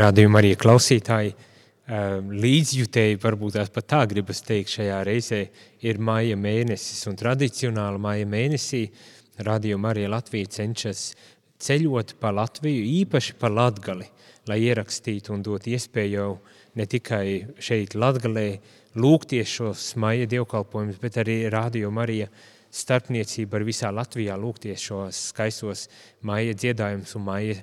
radījuma arī klausītāji līdzjutēji, varbūt tās pat tā gribas teikt šajā reizē, ir maija mēnesis un tradicionāli maija mēnesī radījuma arī Latvija cenšas ceļot pa Latviju, īpaši pa Latgali, lai ierakstītu un dot iespēju jau ne tikai šeit Latgalē lūgties šos maija dievkalpojumus, bet arī Radio Marija starpniecība ar visā Latvijā lūgties šos skaistos maija dziedājumus un maija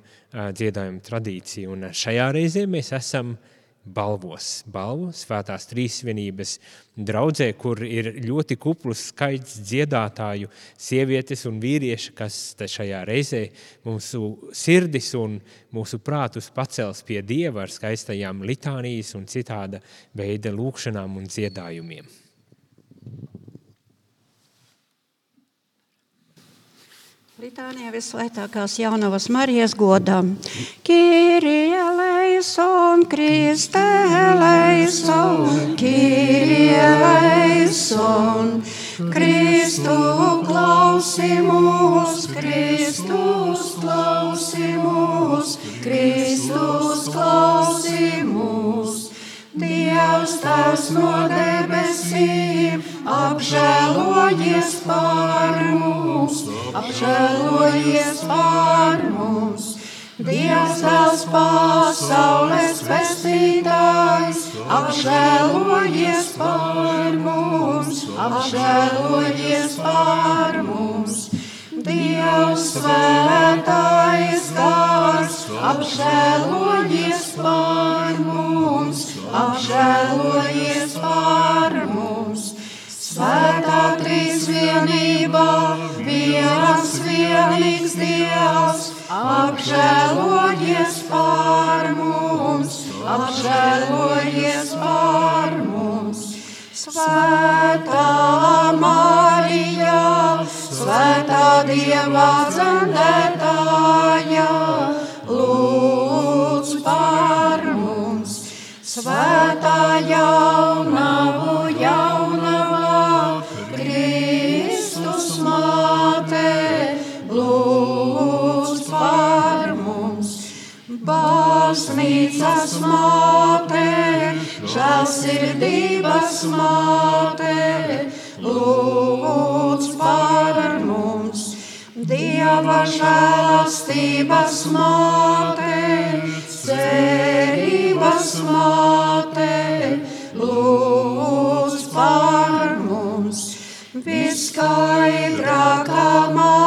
dziedājumu tradīciju. Un šajā reizē mēs esam balvos. Balvu svētās trīsvienības draudzē, kur ir ļoti kuplus skaits dziedātāju, sievietes un vīrieši, kas šajā reizē mūsu sirdis un mūsu prātus pacels pie Dieva ar skaistajām litānijas un citāda veida lūkšanām un dziedājumiem. Litānija visvētākās jaunavas Marijas godam. Kyrie eleison, Kriste eleison, Kyrie eleison. Kristu klausimus, Kristus klausimus, Kristus klausimus. Dievs tas no debesīm apžēlojies par mums, apžēlojies par mums. Dievs tas pasaules pestītājs, apžēlojies par mums, apžēlojies par mums. Dievs svētais gars, apžēlojies par mums, apžēlojies par mums. Svētā trīsvienība, viens vienīgs Dievs, apžēlojies par mums, apžēlojies par mums. Svētā Marija, Svētā Dieva dzemdētāja, Svētā jaunavu jaunavā, Kristus māte, lūdz par mums. Baznīcas māte, žēlsirdības māte, lūdz par mums. Dieva žēlastības māte, cerības māte, lūdz par mums. Viskaidrākā māte,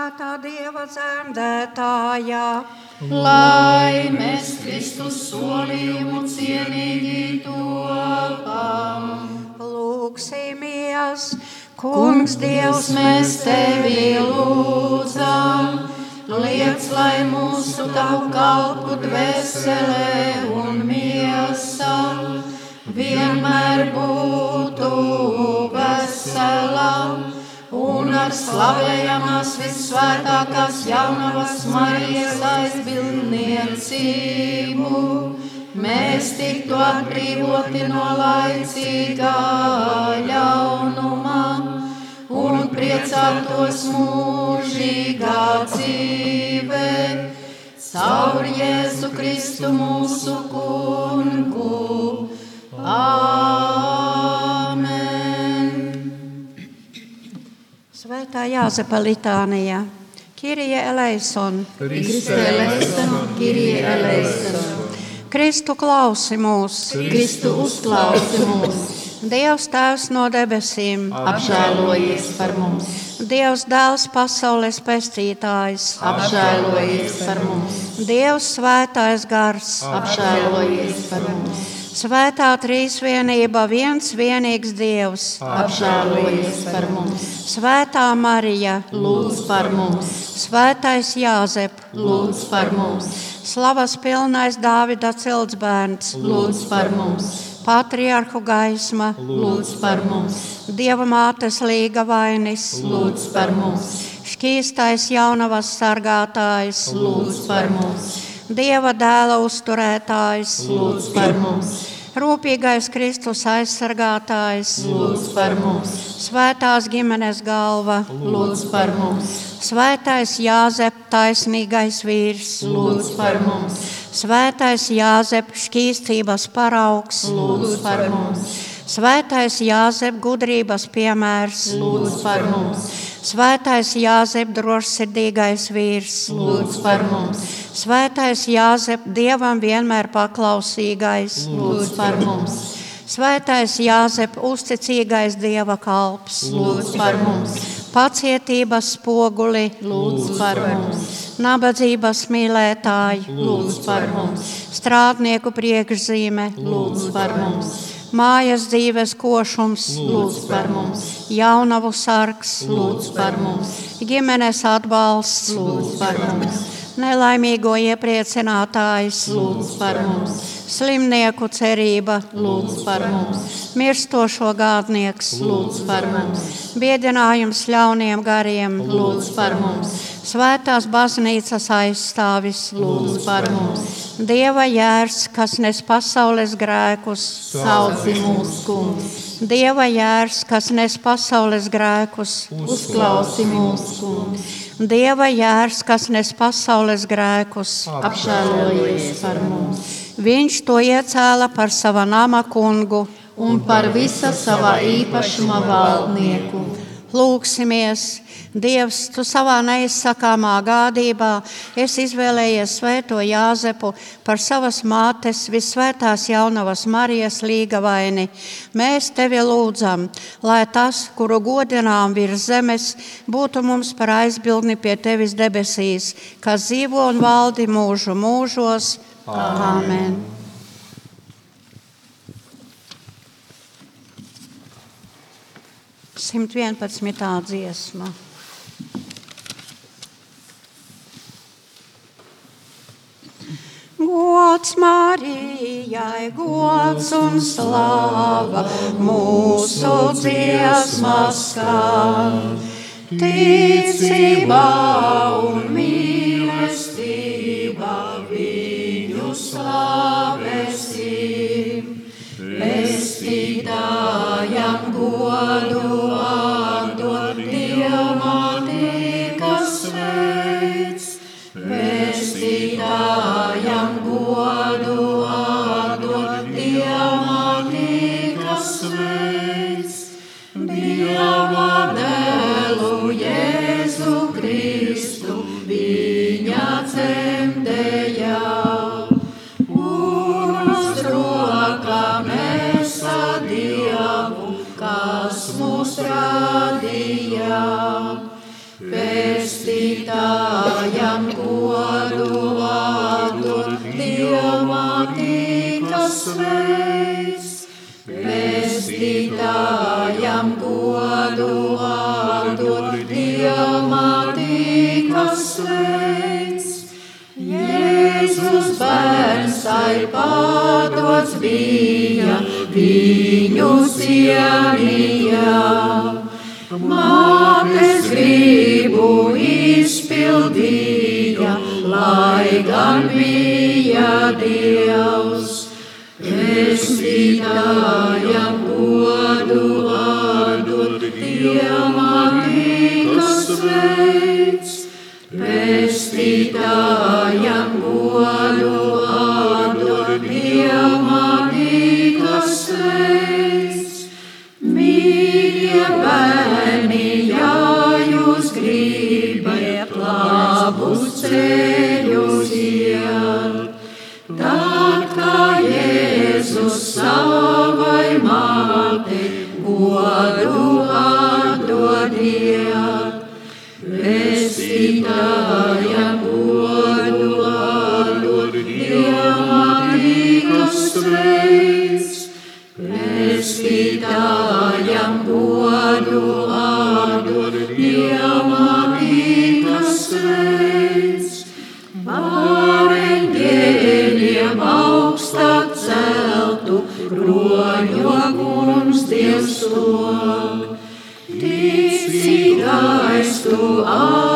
svētā Dieva dzemdētāja. Lai mēs Kristus solījumu cienīgi topam. Lūksimies, Kungs, Dievs, mēs tevi lūdzam, liec, lai mūsu tavu kalpu dvēselē un miesā vienmēr būtu vesela ar slavējamās vissvētākās jaunavas Marijas aizbildniecību. Mēs tiktu atbrīvoti no laicīgā ļaunuma un priecātos mūžīgā dzīvē. Caur Jēzu Kristu mūsu kungu. Āmen! Svētā Jāzepa litānija. Kirija eleison, Kriste eleison, Kirie eleison. Kristu klausi mūs, Kristu uzklausi mūs, Dievs Tēvs no debesīm, apžēlojies par mums, Dievs Dēls pasaules pestītājs, apžēlojies par mums, Dievs Svētais Gars, apžēlojies par mums, Svētā Trīsvienība, viens vienīgs Dievs, apžēlojies par mums, Svētā Marija, lūdz par mums, Svētais Jāzep, lūdz par mums, Slavas pilnais Dāvida ciltsbērns, lūdz par mums, Patriarhu gaisma, lūdz par mums, Dieva mātes līga vainis, lūdz par mums, šķīstais jaunavas sargātājs, lūdz par mums, Dieva dēla uzturētājs, lūdz par mums, rūpīgais Kristus aizsargātājs, lūdz par mums, svētās ģimenes galva, lūdz par mums, svētais Jāzep, taisnīgais vīrs, lūdz par mums, svētais Jāzep, šķīstības paraugs, lūdz par mums, svētais Jāzep, gudrības piemērs, lūdz par mums, svētais Jāzep, drošsirdīgais vīrs, lūdz par mums, svētais Jāzep, Dievam vienmēr paklausīgais, lūdz par mums, svētais Jāzep, uzticīgais Dieva kalps, lūdz par mums, pacietības spoguli, lūdz par mums, nabadzības mīlētāji, lūdz par mums, strādnieku priekšzīme, lūdz par mums, mājas dzīves košums, lūdz par mums, jaunavu sargs, lūdz par mums, ģimenes atbalsts, lūdz par mums, nelaimīgo iepriecinātājs, lūdz par mums, slimnieku cerība, lūdz par mums, mirstošo gādnieks, lūdz par mums, biedinājums ļauniem gariem, lūdz par mums, svētās baznīcas aizstāvis, lūdz par mums, Dieva jērs, kas nes pasaules grēkus, sauci mūs, kungs, Dieva jērs, kas nes pasaules grēkus, uzklausi mūs, kungs, Dieva jērs, kas nes pasaules grēkus. apžēlojies par mums Viņš to iecēla par sava nama kungu. un par visa savā īpašuma valdnieku. Lūksimies, Dievs, tu savā neizsakāmā gādībā esi izvēlējies svēto Jāzepu par savas mātes visvētās jaunavas Marijas līgavaini. Mēs tevi lūdzam, lai tas, kuru godinām virs zemes, būtu mums par aizbildni pie tevis debesīs, kas dzīvo un valdi mūžu mūžos. Āmen! 111. dziesma. Gods Marijai, gods un slāva mūsu dziesmas skan. Ticībā un mīlestībā viņu slavēsim. Pestītājam godu atdod Dievmātī, kas sveic. Pestītājam sveiks, pestītājam godu vārdot dievmātīka sveiks. Jēzus bērns tai pārdots bija, viņu sienīja. Mātes gribu izpildīja, lai gan bija Dievs pestītājam godu atdod Dievam, kas veids. Pestītājam godu atdod Dievam, kas veids. Mīļie bērni, ja jūs gribat labus ceļus, tu ārā.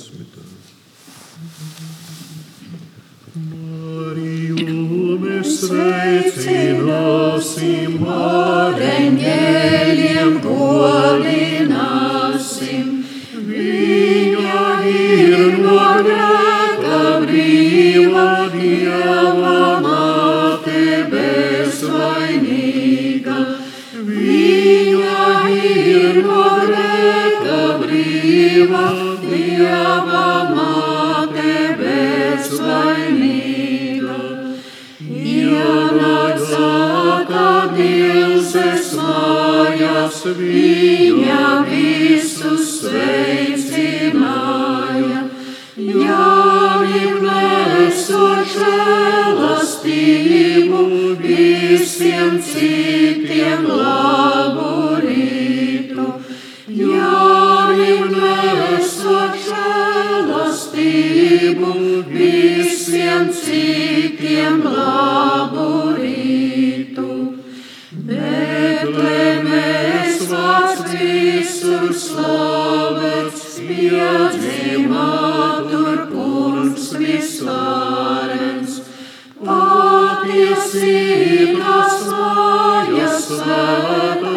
desmit. Mariju mēs sveicināsim.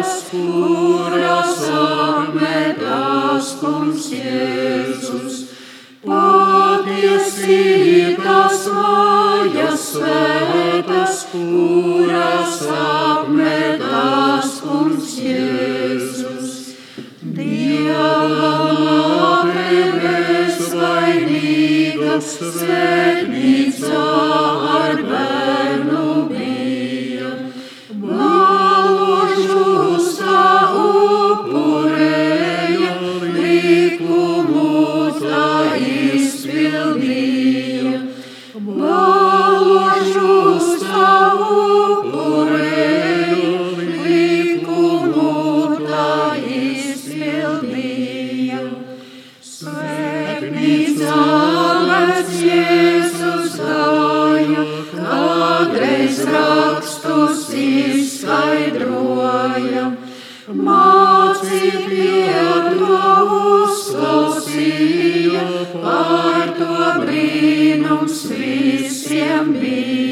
tos, kurios apmetās kungs Jēzus. Patiesītas mājas svētas, kuras apmetās kungs Jēzus. Dieva tevis vainīgas svētnīcā ar bērnu. brīnums visiem bija.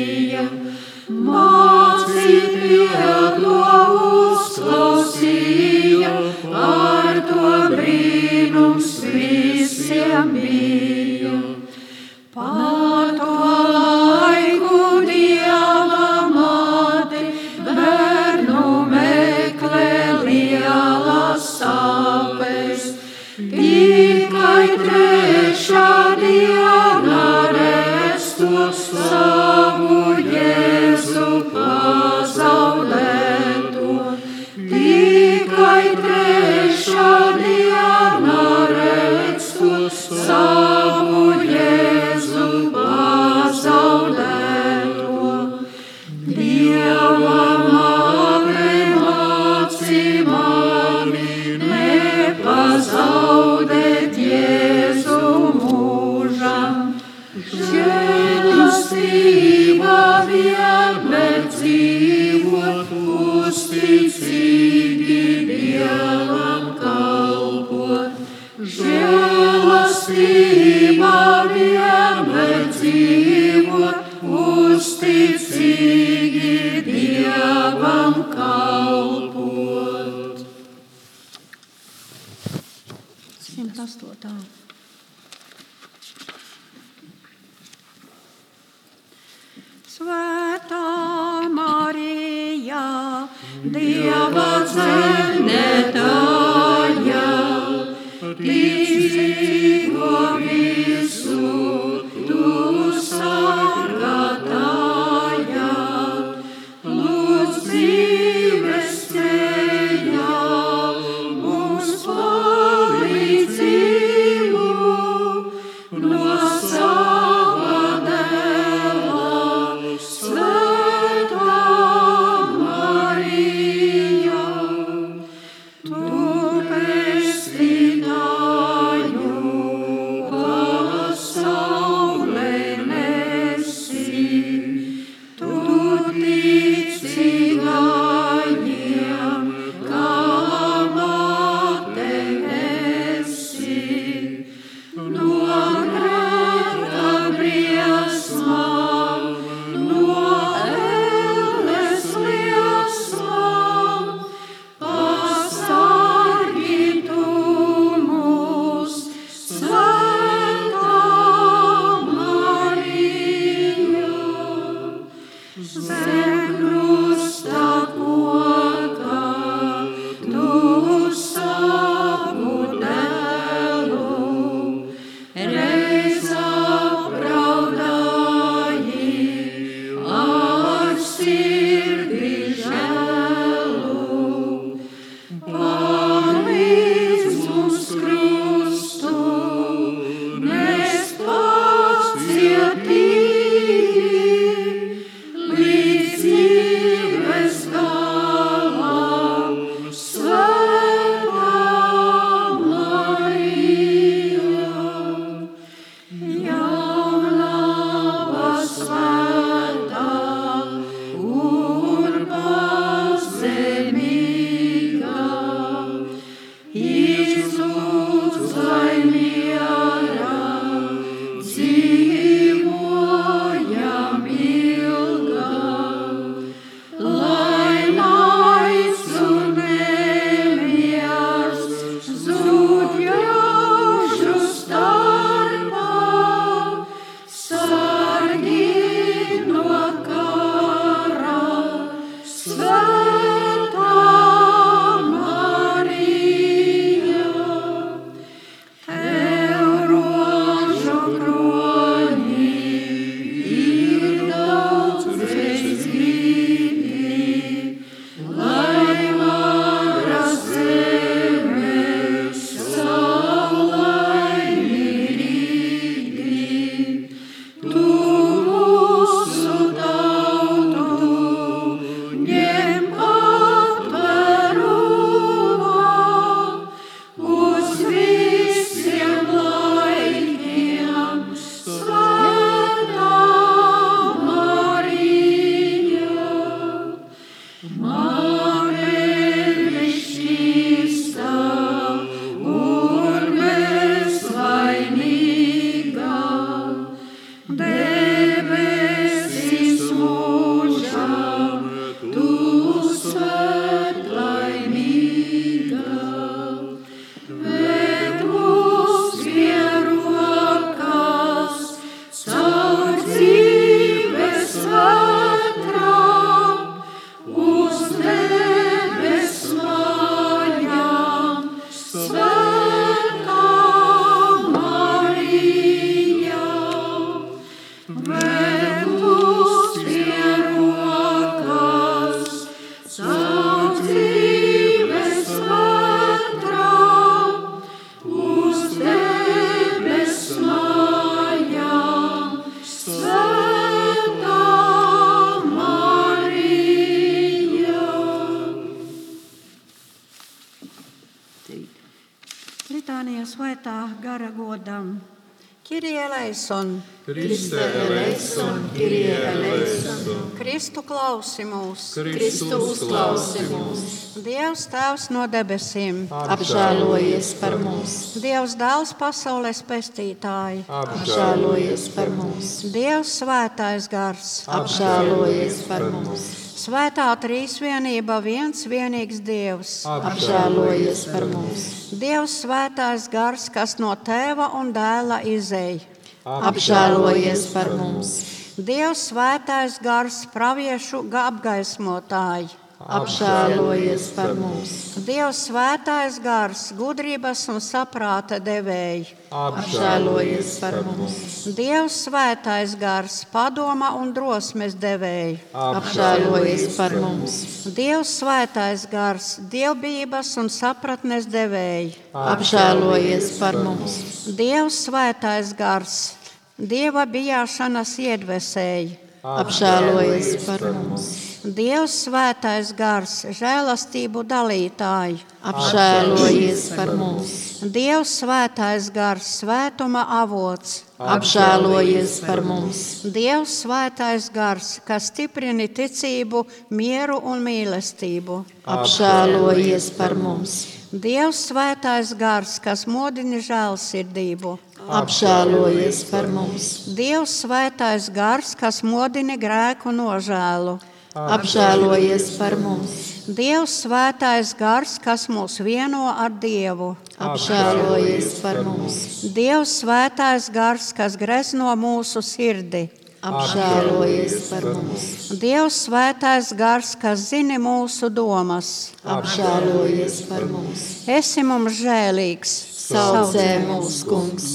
Eleison, Kriste eleison, Kyrie eleison, Kristu klausi mūs. Kristu uzklausi mūs, Dievs Tēvs no debesīm, apžēlojies par mums, Dievs Dēls pasaules pestītāji, apžēlojies par mums, Dievs Svētais Gars, apžēlojies par mums, Svētā Trīsvienība, viens vienīgs Dievs, apžēlojies par mums, Dievs Svētais Gars, kas no Tēva un Dēla izēj, apžēlojies par mums, Dievs Svētais Gars, praviešu apgaismotāji. Apžēlojies par mums, Dievs svētais gars, gudrības un saprāta devēji. apžēlojies par mums, Dievs svētais gars, padoma un drosmes devēji. apžēlojies par mums, Dievs svētais gars, dievbijības un sapratnes devēji. apžēlojies par mums, Dievs svētais gars, dieva bijāšanas iedvesēji. apžēlojies par mums, Dievs svētais gars, žēlastību dalītāji. apžēlojies par mums, Dievs svētais gars, svētuma avots. apžēlojies par mums, Dievs svētais gars, kas stiprina ticību, mieru un mīlestību. apžēlojies par mums, Dievs svētais gars, kas modina žēlsirdību. apžēlojies par mums, Dievs svētais gars, kas modina grēku nožēlu. Apžēlojies par mums, Dievs svētais gars, kas mūs vieno ar Dievu. apžēlojies par mums, Dievs svētais gars, kas grezno mūsu sirdi. apžēlojies par mums, Dievs svētais gars, kas zina mūsu domas. apžēlojies par mums, Esi mums žēlīgs, saucē mūsu kungs,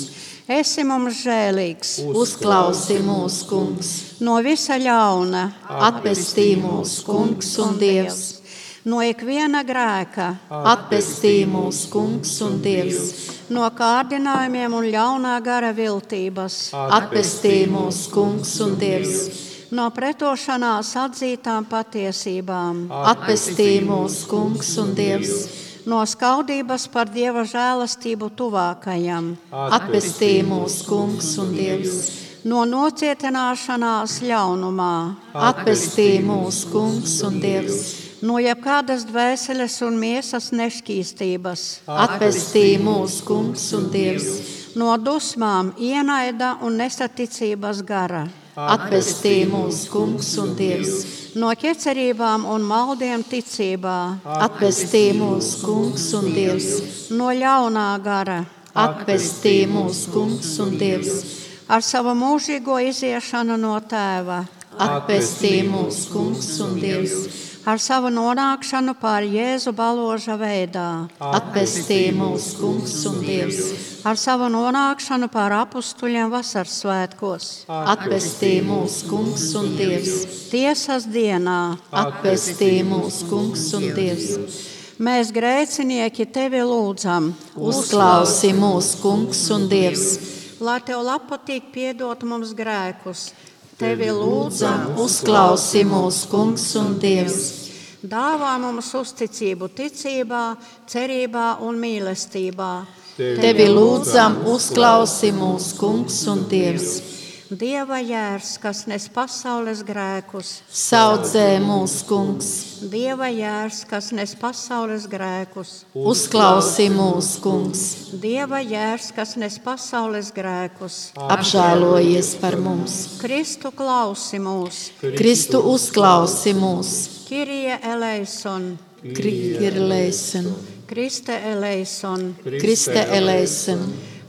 esi mums žēlīgs. Uzklausī mūsu kungs, no visa ļauna, atpestī mūsu kungs un dievs, no ikviena grēka, atpestī mūsu kungs un dievs, no kārdinājumiem un ļaunā gara viltības, atpestī mūsu kungs un dievs, no pretošanās atzītām patiesībām, atpestī mūsu kungs un dievs, no skaudības par dieva žēlastību tuvākajam, atpestī mūsu kungs un dievs, no nocietināšanās ļaunumā, atpestī mūsu kungs un dievs, no jebkādas dvēseles un miesas nešķīstības, atpestī mūsu kungs un dievs, no dusmām, ienaida un nesaticības gara, atpestī mūsu kungs un dievs, no ķecerībām un maldiem ticībā, atpestī mūsu kungs un dievs, no ļaunā gara, atpestī mūsu kungs un dievs, ar savu mūžīgo iziešanu no tēva, atpestī mūsu kungs un dievs, ar savu nonākšanu pār Jēzu baloža veidā, Atpestī mūsu kungs un dievs. ar savu nonākšanu pār apstuļiem vasaras svētkos, Atpestī mūsu kungs un dievs. tiesas dienā. Atpestī mūsu kungs un dievs. Mēs grēcinieki tevi lūdzam, Uzklausi mūsu kungs un dievs. lai tev patīk piedot mums grēkus. Tevi lūdzam, Uzklausi mūsu kungs un dievs. dāvā mums uzticību ticībā, cerībā un mīlestībā. Tevi lūdzam, uzklausi mūsu kungs un dievs. Dieva jērs, kas nes pasaules grēkus, Saudzē mūsu kungs. Dieva jērs, kas nes pasaules grēkus, Uzklausi mūsu kungs. Dieva jērs, kas nes pasaules grēkus. Apžēlojies par mums. Kristu klausi mūs, Kristu uzklausi mūs. Kirija eleison, Kirlēsen, Kriste eleison. Kriste elēsen.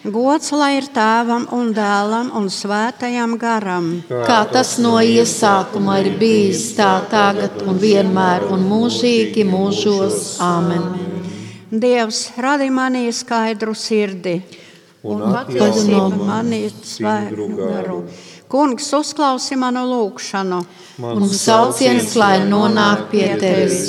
Gods lai ir tēvam un dēlam un svētajam garam. Kā tas no iesākuma ir bijis, tā tagad un vienmēr un mūžīgi mūžos. Āmen! Dievs, radi manī skaidru sirdi un patiesību manī svētru garu. Kungs, uzklausi manu lūgšanu. Un sauciens, lai nonāk pie tevis.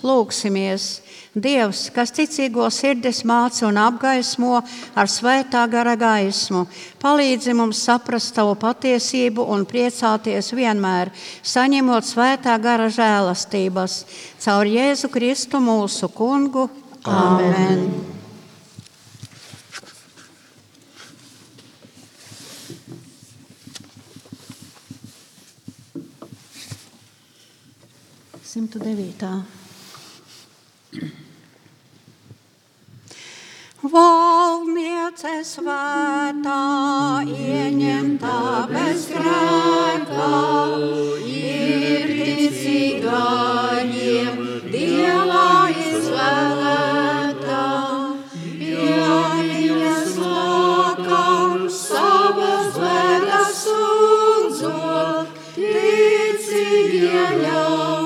Lūksimies! Dievs, kas ticīgo sirdis māca un apgaismo ar svētā gara gaismu, palīdzi mums saprast tavu patiesību un priecāties vienmēr, saņemot svētā gara žēlastības. Caur Jēzu Kristu mūsu kungu. Āmen! Simtu devītā. Valniece svētā, ieņemtā bez grēka, ir ticīgajiem Dievā izvēlētā. Pie viņas nākam savas vēdas sūdzot, ticīgie ļaudis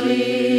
sweet.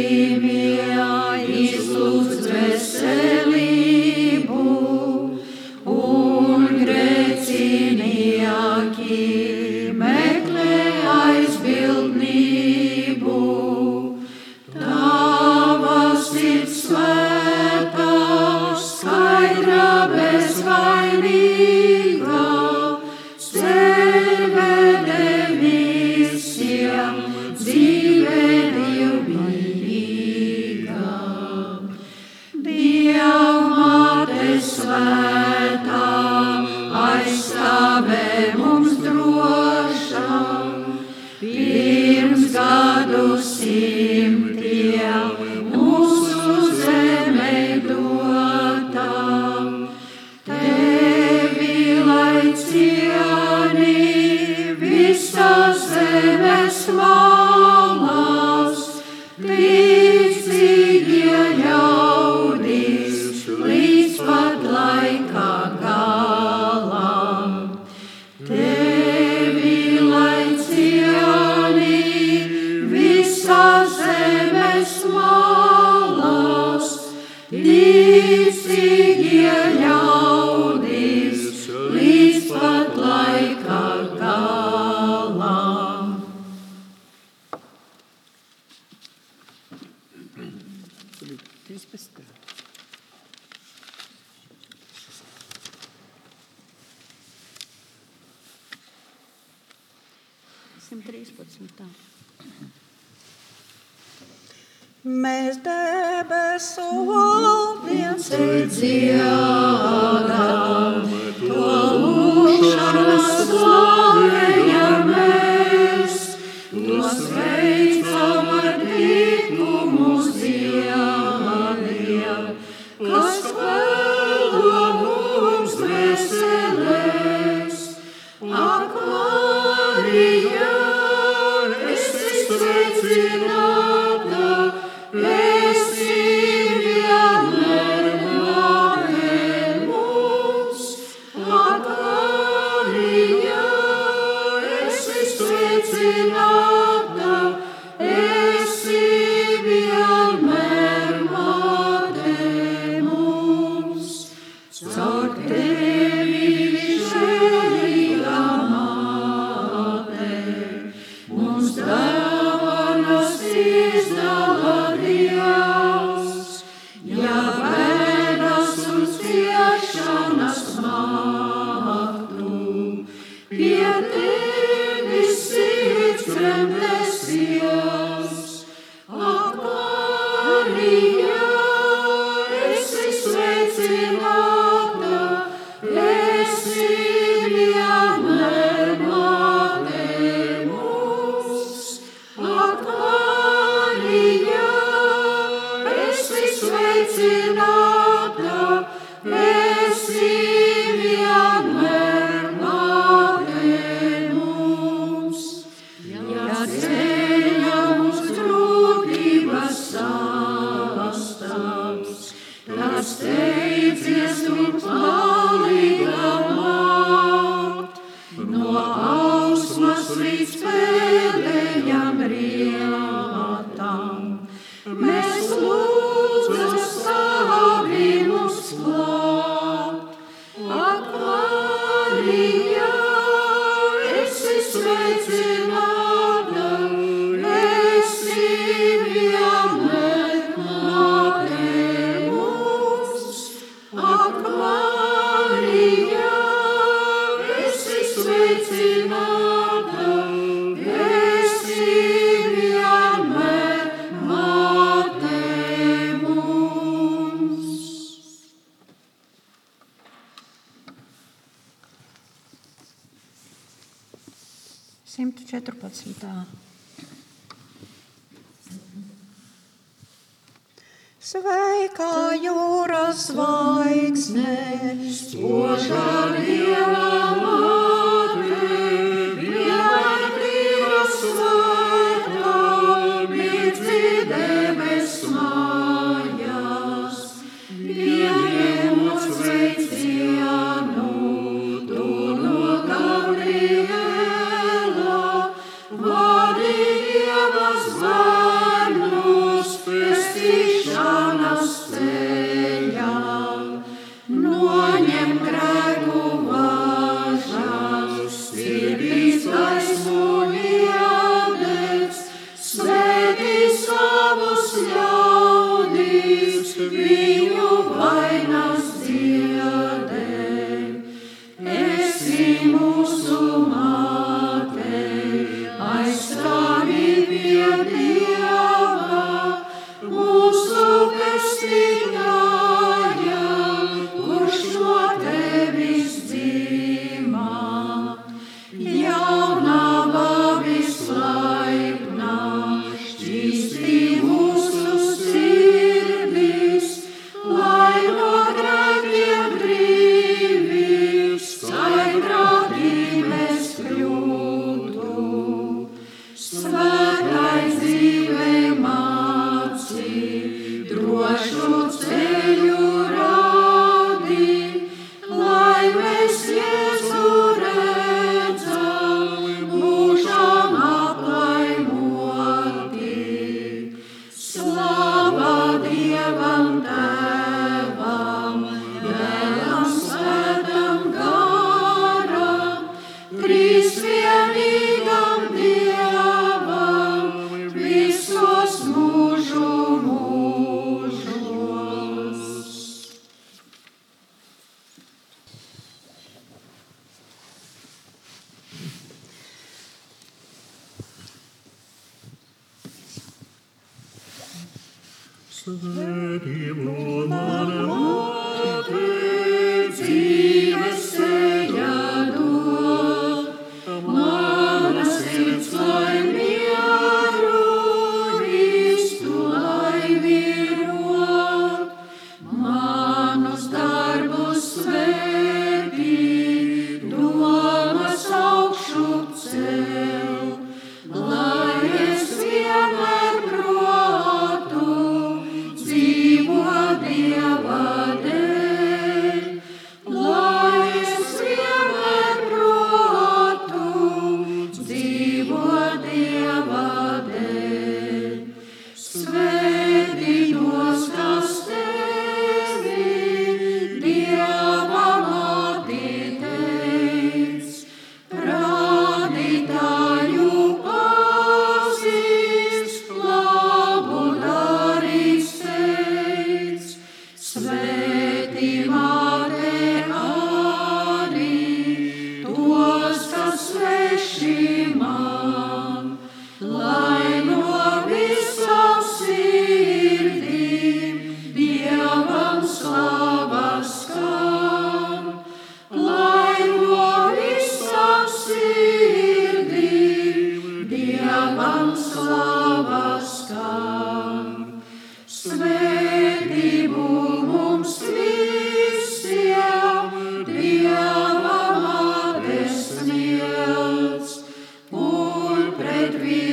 213. Tā. Mēs debesu valdniecei dziedam, to lūkšanas slavējam mēs, to sveicam. Sedi blum ad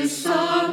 saw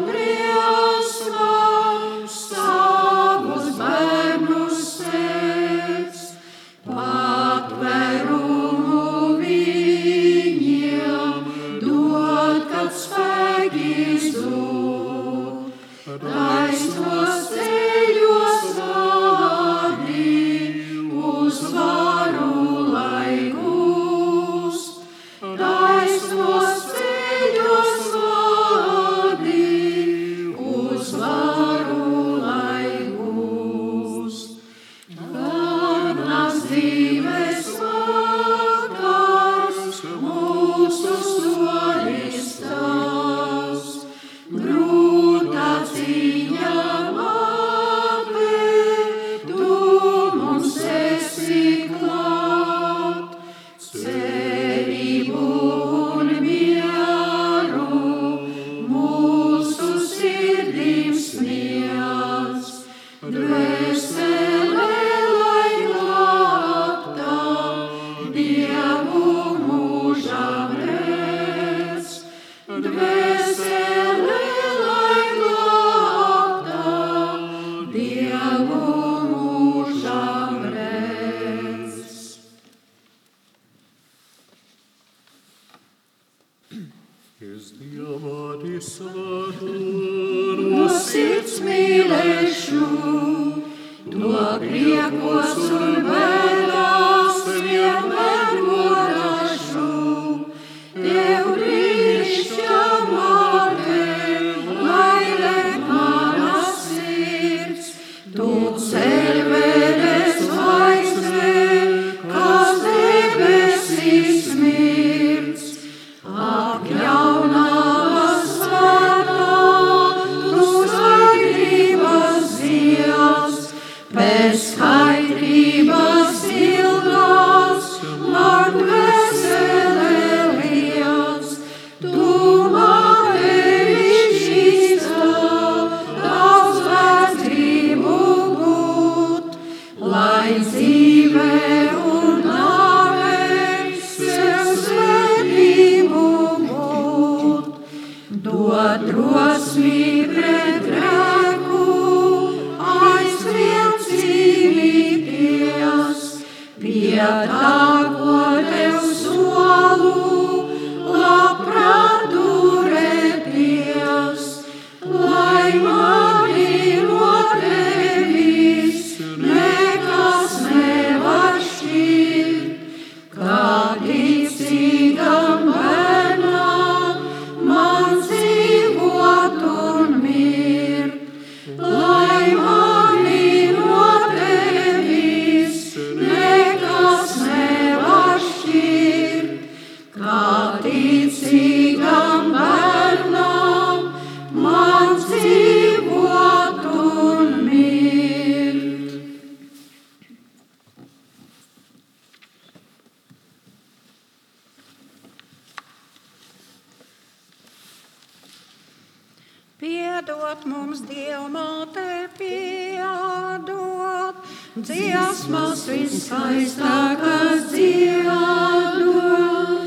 Piedot mums, Dievmāte, piedot, dziesmas viskaistākās dziedot.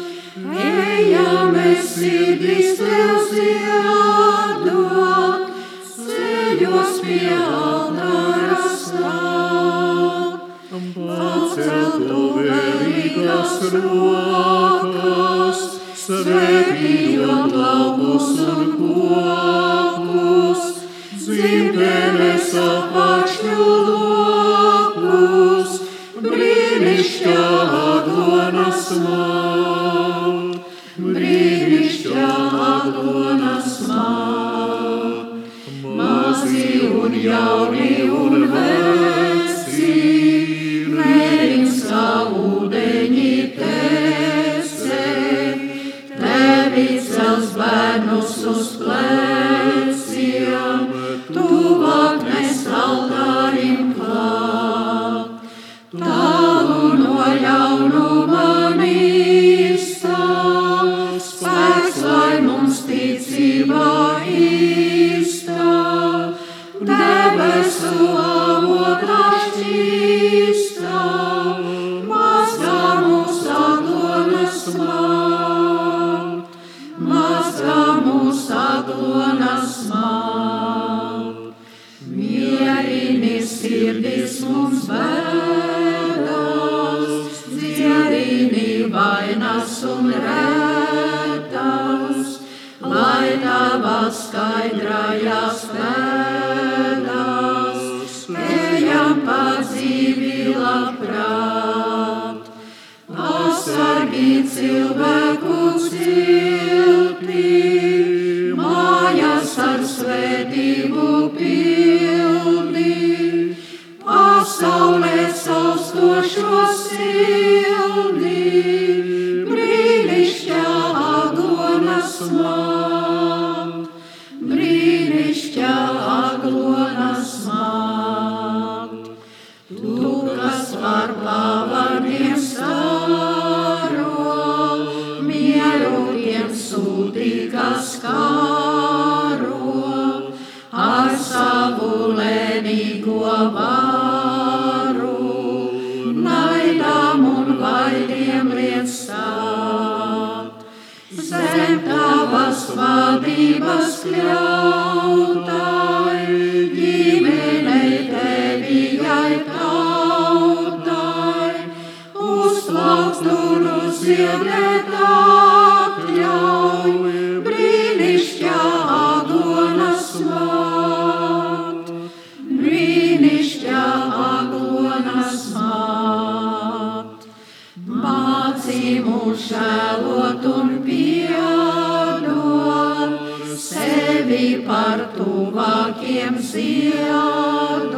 Ejam, es sirdis tev ziedot, ceļos pie altāra stāt. Paceltu vērīgās rokas, svētījot laukus un kokus, dzimtenes apakšņu lokus, brīnišķā aglonas māt, brīnišķā aglonas māt, mazi un jauni un veci, mums bēdas, dziedini vainas un rētas, lai tavas skaidrajās pēdas, tuvākiem ziedot,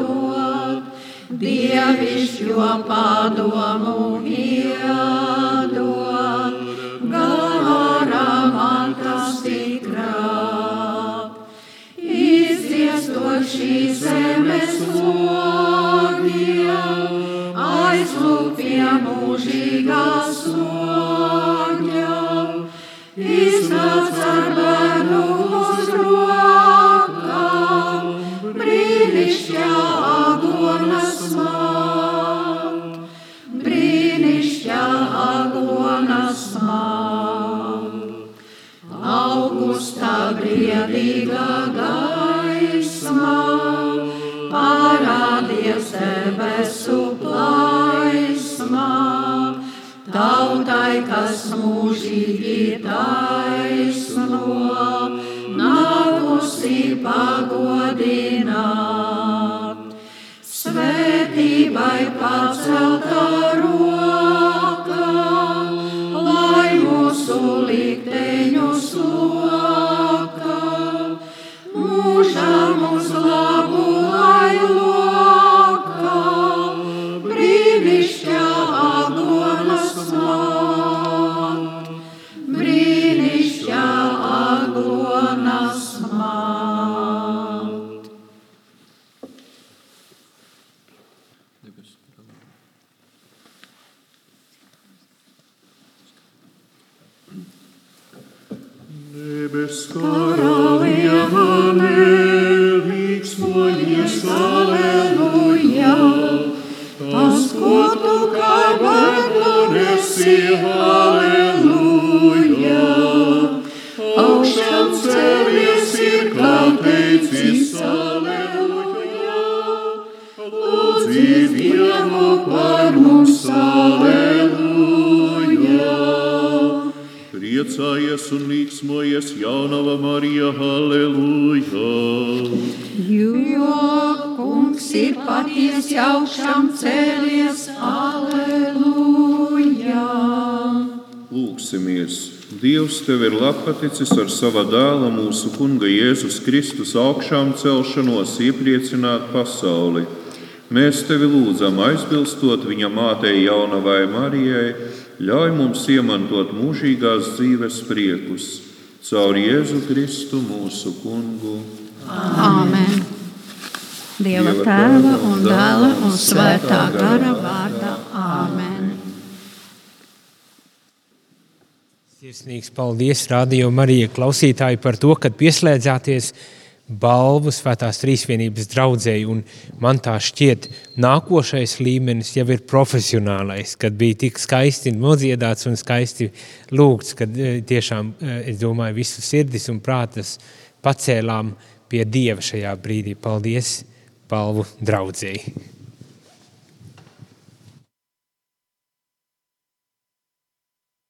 dievišķo padomu iedot, garā man tas tikrāk. Izdziestot šīs zemes logiem, aizlūk pie tautai, kas mūžīgi taisno, nākusi pagodināt. Svētībai paceltā roka, Debes Dievs tev ir lapaticis ar sava dēla mūsu kunga Jēzus Kristus augšām celšanos iepriecināt pasauli. Mēs tevi lūdzam, aizbilstot viņa mātei jaunavai Marijai, ļauj mums iemantot mūžīgās dzīves priekus caur Jēzu Kristu mūsu kungu. Āmen! Dieva tēva un dēla un svētā gara vārdā. Āmen! Sirsnīgs paldies, Radio Marija klausītāji, par to, ka pieslēdzāties balvu Svētās Trīsvienības draudzēji. Un man tā šķiet, nākošais līmenis jau ir profesionālais, kad bija tik skaisti nodziedāts un skaisti lūgts, kad eh, tiešām, eh, es domāju, visu sirdis un prātas pacēlām pie Dieva šajā brīdī. Paldies balvu draudzēji!